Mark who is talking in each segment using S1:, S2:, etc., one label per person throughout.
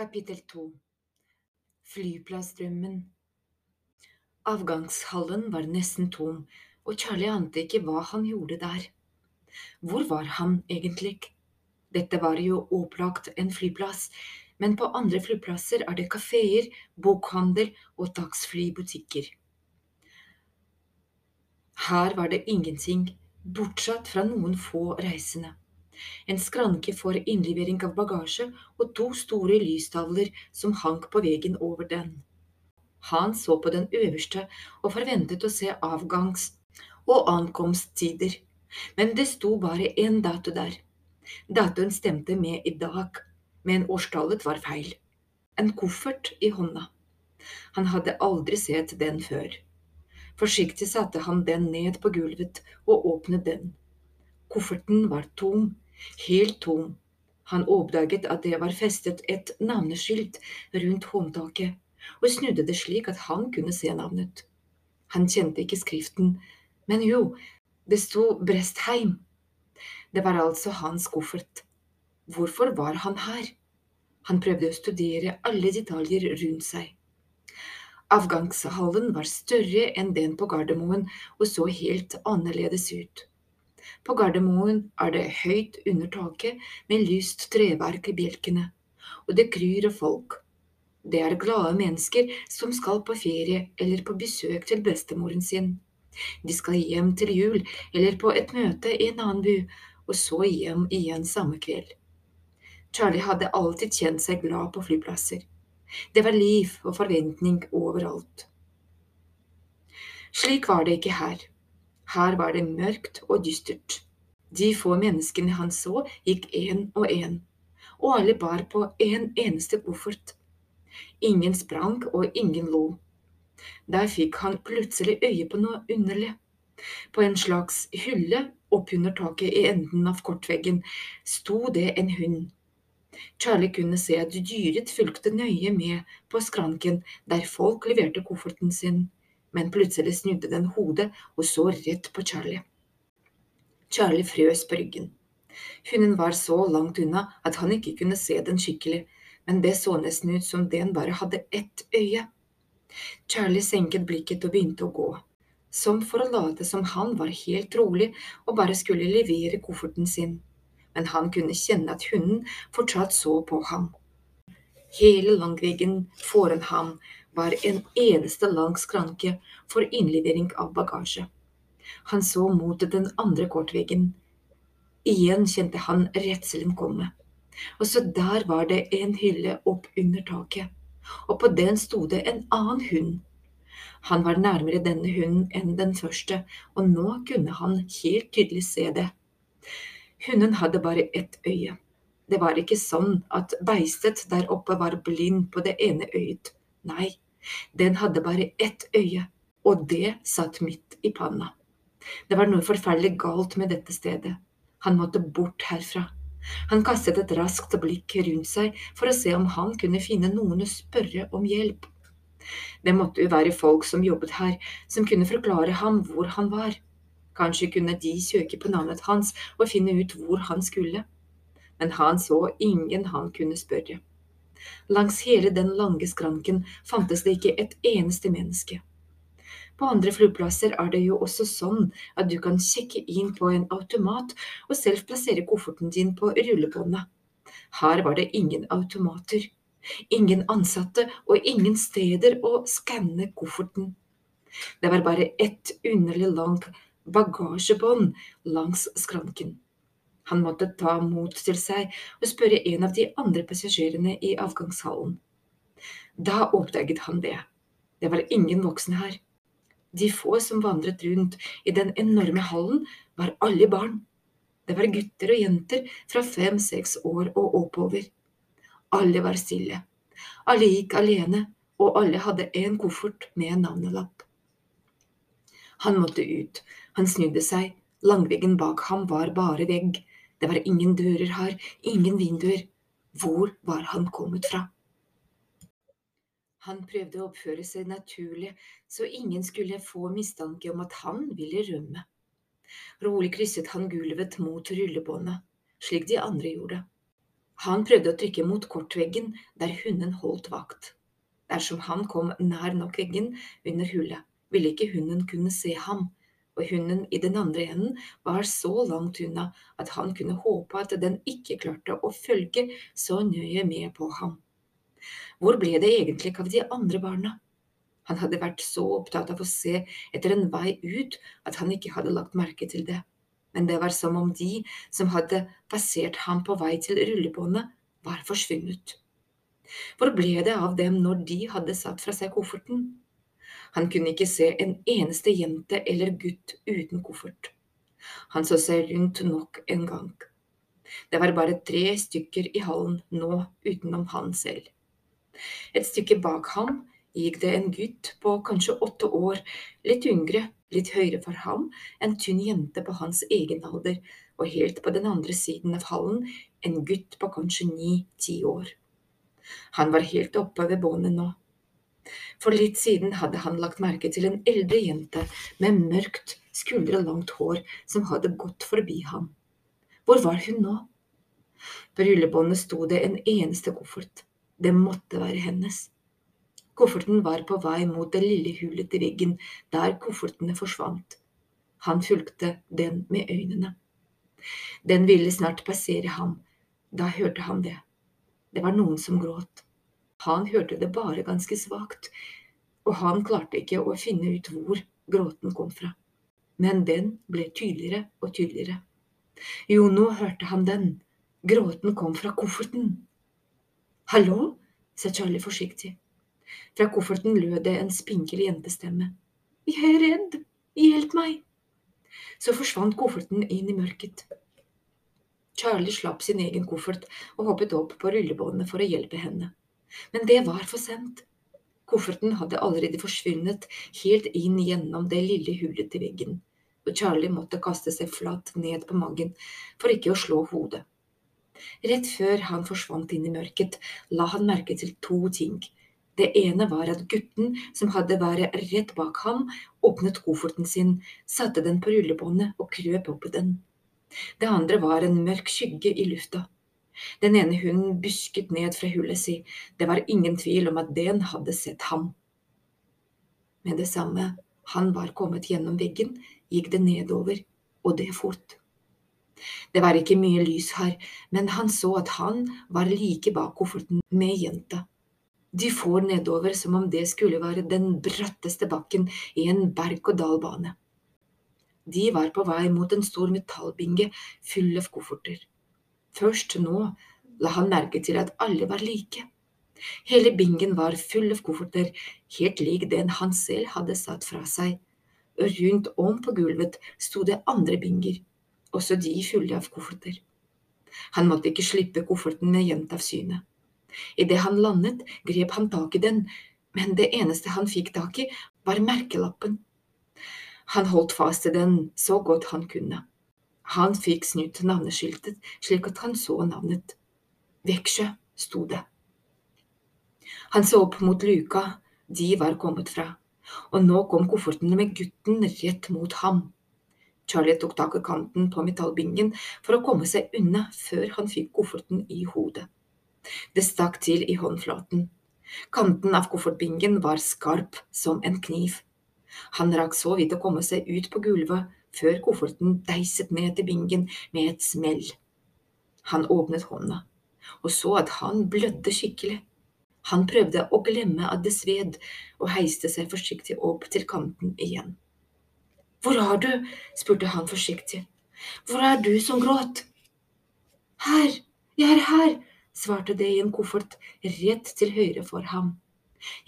S1: Kapittel 2 Flyplassdrømmen Avgangshallen var nesten tom, og Charlie ante ikke hva han gjorde der. Hvor var han egentlig? Dette var jo opplagt en flyplass, men på andre flyplasser er det kafeer, bokhandel og taxfree-butikker. Her var det ingenting, bortsett fra noen få reisende en skranke for innlevering av bagasje og to store lystavler som hank på veggen over den. Han så på den øverste og forventet å se avgangs- og ankomsttider, men det sto bare én dato der. Datoen stemte med i dag, men årstallet var feil. En koffert i hånda. Han hadde aldri sett den før. Forsiktig satte han den ned på gulvet og åpnet den. Kofferten var tom, helt tom. Han oppdaget at det var festet et navneskilt rundt håndtaket, og snudde det slik at han kunne se navnet. Han kjente ikke skriften, men jo, det sto Brestheim. Det var altså hans koffert. Hvorfor var han her? Han prøvde å studere alle detaljer rundt seg. Avgangshallen var større enn den på Gardermoen og så helt annerledes ut. På Gardermoen er det høyt under taket med lyst treverk i bjelkene, og det kryr av folk. Det er glade mennesker som skal på ferie eller på besøk til bestemoren sin. De skal hjem til jul eller på et møte i en annen by, og så hjem igjen samme kveld. Charlie hadde alltid kjent seg glad på flyplasser. Det var liv og forventning overalt. Slik var det ikke her. Her var det mørkt og dystert. De få menneskene han så, gikk én og én, og alle bar på en eneste koffert. Ingen sprang og ingen lo. Der fikk han plutselig øye på noe underlig. På en slags hylle oppunder taket i enden av kortveggen sto det en hund. Charlie kunne se at dyret fulgte nøye med på skranken der folk leverte kofferten sin men plutselig snudde den hodet og så rett på Charlie. Charlie frøs på ryggen. Hunden var så langt unna at han ikke kunne se den skikkelig, men det så nesten ut som den bare hadde ett øye. Charlie senket blikket og begynte å gå, som for å late som han var helt rolig og bare skulle levere kofferten sin, men han kunne kjenne at hunden fortsatt så på ham. Hele langveggen foran ham var en eneste lang skranke for innlevering av bagasje. Han så mot den andre kortveggen. Igjen kjente han redselen komme. Og så der var det en hylle opp under taket, og på den sto det en annen hund. Han var nærmere denne hunden enn den første, og nå kunne han helt tydelig se det. Hunden hadde bare ett øye. Det var ikke sånn at beistet der oppe var blind på det ene øyet. Nei, den hadde bare ett øye, og det satt midt i panna. Det var noe forferdelig galt med dette stedet. Han måtte bort herfra. Han kastet et raskt blikk rundt seg for å se om han kunne finne noen å spørre om hjelp. Det måtte jo være folk som jobbet her, som kunne forklare ham hvor han var. Kanskje kunne de søke på navnet hans og finne ut hvor han skulle. Men han så ingen han kunne spørre. Langs hele den lange skranken fantes det ikke et eneste menneske. På andre flyplasser er det jo også sånn at du kan sjekke inn på en automat og selv plassere kofferten din på rullebåndet. Her var det ingen automater, ingen ansatte og ingen steder å skanne kofferten. Det var bare ett underlig langt bagasjebånd langs skranken. Han måtte ta mot til seg og spørre en av de andre passasjerene i avgangshallen. Da oppdaget han det. Det var ingen voksne her. De få som vandret rundt i den enorme hallen, var alle barn. Det var gutter og jenter fra fem–seks år og oppover. Alle var stille. Alle gikk alene, og alle hadde en koffert med en navnelapp. Han måtte ut. Han snudde seg. Langveggen bak ham var bare vegg. Det var ingen dører her, ingen vinduer. Hvor var han kommet fra? Han prøvde å oppføre seg naturlig, så ingen skulle få mistanke om at han ville rømme. Rolig krysset han gulvet mot rullebåndet, slik de andre gjorde. Han prøvde å trykke mot kortveggen der hunden holdt vakt. Dersom han kom nær nok veggen under hullet, ville ikke hunden kunne se ham, og hunden i den andre enden var så langt unna at han kunne håpe at den ikke klarte å følge så nøye med på ham. Hvor ble det egentlig av de andre barna? Han hadde vært så opptatt av å se etter en vei ut at han ikke hadde lagt merke til det, men det var som om de som hadde passert ham på vei til rullebåndet, var forsvunnet. Hvor ble det av dem når de hadde satt fra seg kofferten? Han kunne ikke se en eneste jente eller gutt uten koffert. Han så seg rundt nok en gang. Det var bare tre stykker i hallen nå utenom han selv. Et stykke bak ham gikk det en gutt på kanskje åtte år, litt yngre, litt høyere for ham, en tynn jente på hans egen alder, og helt på den andre siden av hallen en gutt på kanskje ni–ti år. Han var helt oppe ved båndet nå. For litt siden hadde han lagt merke til en eldre jente med mørkt, skuldrelangt hår som hadde gått forbi ham. Hvor var hun nå? På rullebåndet sto det en eneste koffert. Det måtte være hennes. Kofferten var på vei mot det lille hullet i veggen der koffertene forsvant. Han fulgte den med øynene. Den ville snart passere ham. Da hørte han det. Det var noen som gråt. Han hørte det bare ganske svakt, og han klarte ikke å finne ut hvor gråten kom fra. Men den ble tydeligere og tydeligere. Jo, nå hørte han den. Gråten kom fra kofferten. Hallo? sa Charlie forsiktig. Fra kofferten lød det en spinkel jentestemme. Jeg er redd. Hjelp meg. Så forsvant kofferten inn i mørket. Charlie slapp sin egen koffert og hoppet opp på rullebåndet for å hjelpe henne. Men det var for sent. Kofferten hadde allerede forsvunnet helt inn gjennom det lille hullet i veggen, og Charlie måtte kaste seg flatt ned på magen for ikke å slå hodet. Rett før han forsvant inn i mørket, la han merke til to ting. Det ene var at gutten, som hadde vært rett bak ham, åpnet kofferten sin, satte den på rullebåndet og krøp opp i den. Det andre var en mørk skygge i lufta. Den ene hunden busket ned fra hullet si, det var ingen tvil om at den hadde sett ham. Med det samme han var kommet gjennom veggen, gikk det nedover, og det fort. Det var ikke mye lys her, men han så at han var like bak kofferten med jenta. De får nedover som om det skulle være den bratteste bakken i en berg-og-dal-bane. De var på vei mot en stor metallbinge full av kofferter. Først nå la han merke til at alle var like. Hele bingen var full av kofferter, helt lik den han selv hadde satt fra seg, rundt om på gulvet sto det andre binger, også de fulle av kofferter. Han måtte ikke slippe kofferten med jevnt av syne. Idet han landet, grep han tak i den, men det eneste han fikk tak i, var merkelappen. Han holdt fast i den så godt han kunne. Han fikk snudd navneskiltet slik at han så navnet. Veksjø, sto det. Han så opp mot luka de var kommet fra, og nå kom koffertene med gutten rett mot ham. Charlie tok tak i kanten på metallbingen for å komme seg unna før han fikk kofferten i hodet. Det stakk til i håndflaten. Kanten av koffertbingen var skarp som en kniv. Han rakk så vidt å komme seg ut på gulvet før kofferten deiset ned til bingen med et smell. Han åpnet hånda og så at han blødde skikkelig. Han prøvde å glemme at det sved, og heiste seg forsiktig opp til kanten igjen. Hvor er du? spurte han forsiktig. Hvor er du som gråt? Her, jeg er her, svarte det i en koffert rett til høyre for ham.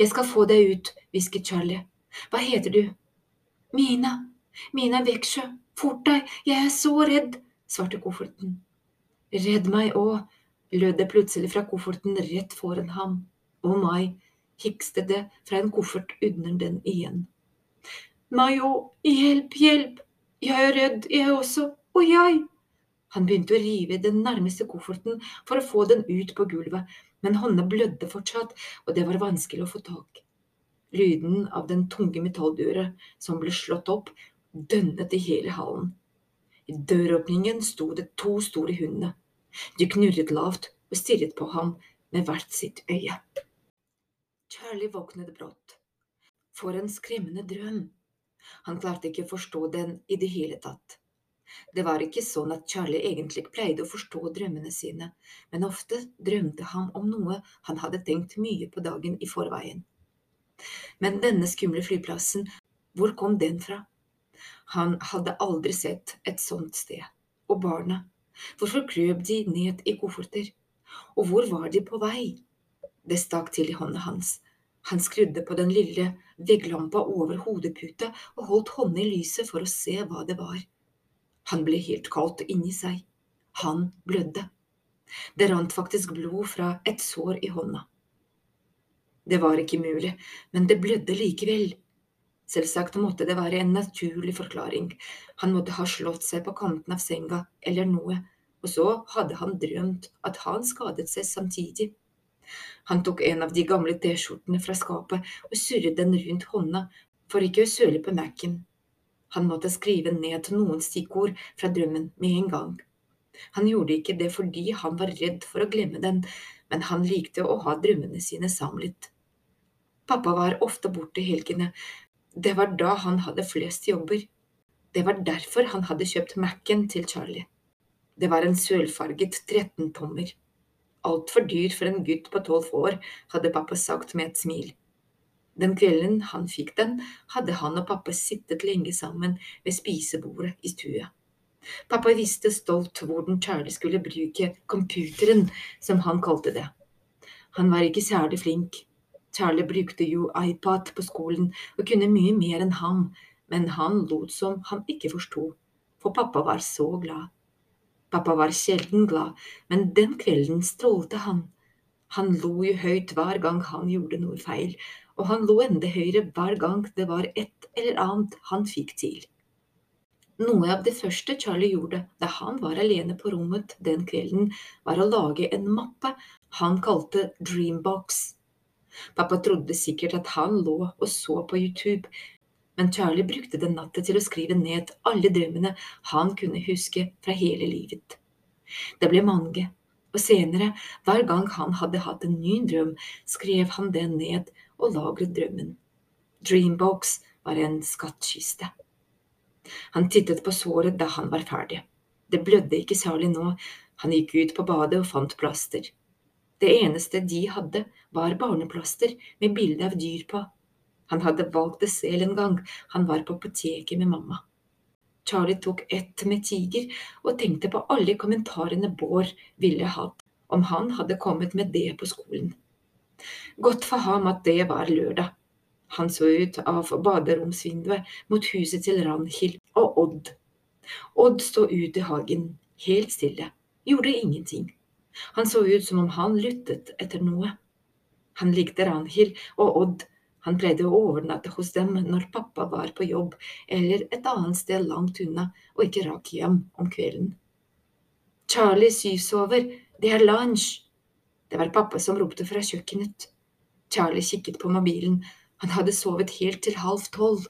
S1: Jeg skal få deg ut, hvisket Charlie. Hva heter du? Mina, Mina Veksjø, fort deg, jeg er så redd, svarte kofferten. Redd meg òg, lød det plutselig fra kofferten rett foran ham. og meg, hikste det fra en koffert under den igjen. Òg, hjelp, hjelp, jeg er redd, jeg også, og jeg. Han begynte å rive i den nærmeste kofferten for å få den ut på gulvet, men hånda blødde fortsatt, og det var vanskelig å få tak. Lyden av den tunge metalldøra som ble slått opp, dønnet i hele hallen. I døråpningen sto det to store hunder. De knurret lavt og stirret på ham med hvert sitt øye. Charlie våknet brått. For en skremmende drøm. Han klarte ikke å forstå den i det hele tatt. Det var ikke sånn at Charlie egentlig pleide å forstå drømmene sine, men ofte drømte han om noe han hadde tenkt mye på dagen i forveien. Men denne skumle flyplassen, hvor kom den fra? Han hadde aldri sett et sånt sted. Og barna, hvorfor krøp de ned i kofferter? Og hvor var de på vei? Det stakk til i hånda hans. Han skrudde på den lille vegglampa over hodeputa og holdt hånda i lyset for å se hva det var. Han ble helt kaldt inni seg. Han blødde. Det rant faktisk blod fra et sår i hånda. Det var ikke mulig, men det blødde likevel. Selvsagt måtte det være en naturlig forklaring, han måtte ha slått seg på kanten av senga eller noe, og så hadde han drømt at han skadet seg samtidig. Han tok en av de gamle T-skjortene fra skapet og surret den rundt hånda for ikke å søle på Mac-en. Han måtte skrive ned noen stikkord fra drømmen med en gang. Han gjorde ikke det fordi han var redd for å glemme den, men han likte å ha drømmene sine samlet. Pappa var ofte borte helgene. Det var da han hadde flest jobber. Det var derfor han hadde kjøpt Mac-en til Charlie. Det var en sølvfarget 13-tommer. Altfor dyr for en gutt på tolv år, hadde pappa sagt med et smil. Den kvelden han fikk den, hadde han og pappa sittet lenge sammen ved spisebordet i stua. Pappa visste stolt hvordan Charlie skulle bruke computeren, som han kalte det. Han var ikke særlig flink. Charlie brukte jo iPad på skolen og kunne mye mer enn ham, men han lot som han ikke forsto, for pappa var så glad. Pappa var sjelden glad, men den kvelden strålte han. Han lo jo høyt hver gang han gjorde noe feil, og han lo enda høyere hver gang det var et eller annet han fikk til. Noe av det første Charlie gjorde da han var alene på rommet den kvelden, var å lage en mappe han kalte Dreambox. Pappa trodde sikkert at han lå og så på YouTube, men Charlie brukte den natta til å skrive ned alle drømmene han kunne huske fra hele livet. Det ble mange, og senere, hver gang han hadde hatt en ny drøm, skrev han den ned og lagret drømmen. Dreambox var en skattkiste. Han tittet på såret da han var ferdig. Det blødde ikke særlig nå, han gikk ut på badet og fant plaster. Det eneste de hadde, var barneplaster med bilde av dyr på. Han hadde valgt det selv en gang, han var på apoteket med mamma. Charlie tok ett med tiger og tenkte på alle kommentarene Bård ville hatt om han hadde kommet med det på skolen. Godt for ham at det var lørdag. Han så ut av baderomsvinduet mot huset til Ranhild og Odd. Odd sto ute i hagen, helt stille, gjorde ingenting. Han så ut som om han lyttet etter noe. Han likte Ranhild og Odd, han pleide å overnatte hos dem når pappa var på jobb eller et annet sted langt unna og ikke rakk hjem om kvelden. Charlie syvsover, det er lunsj, det var pappa som ropte fra kjøkkenet. Charlie kikket på mobilen, han hadde sovet helt til halv tolv.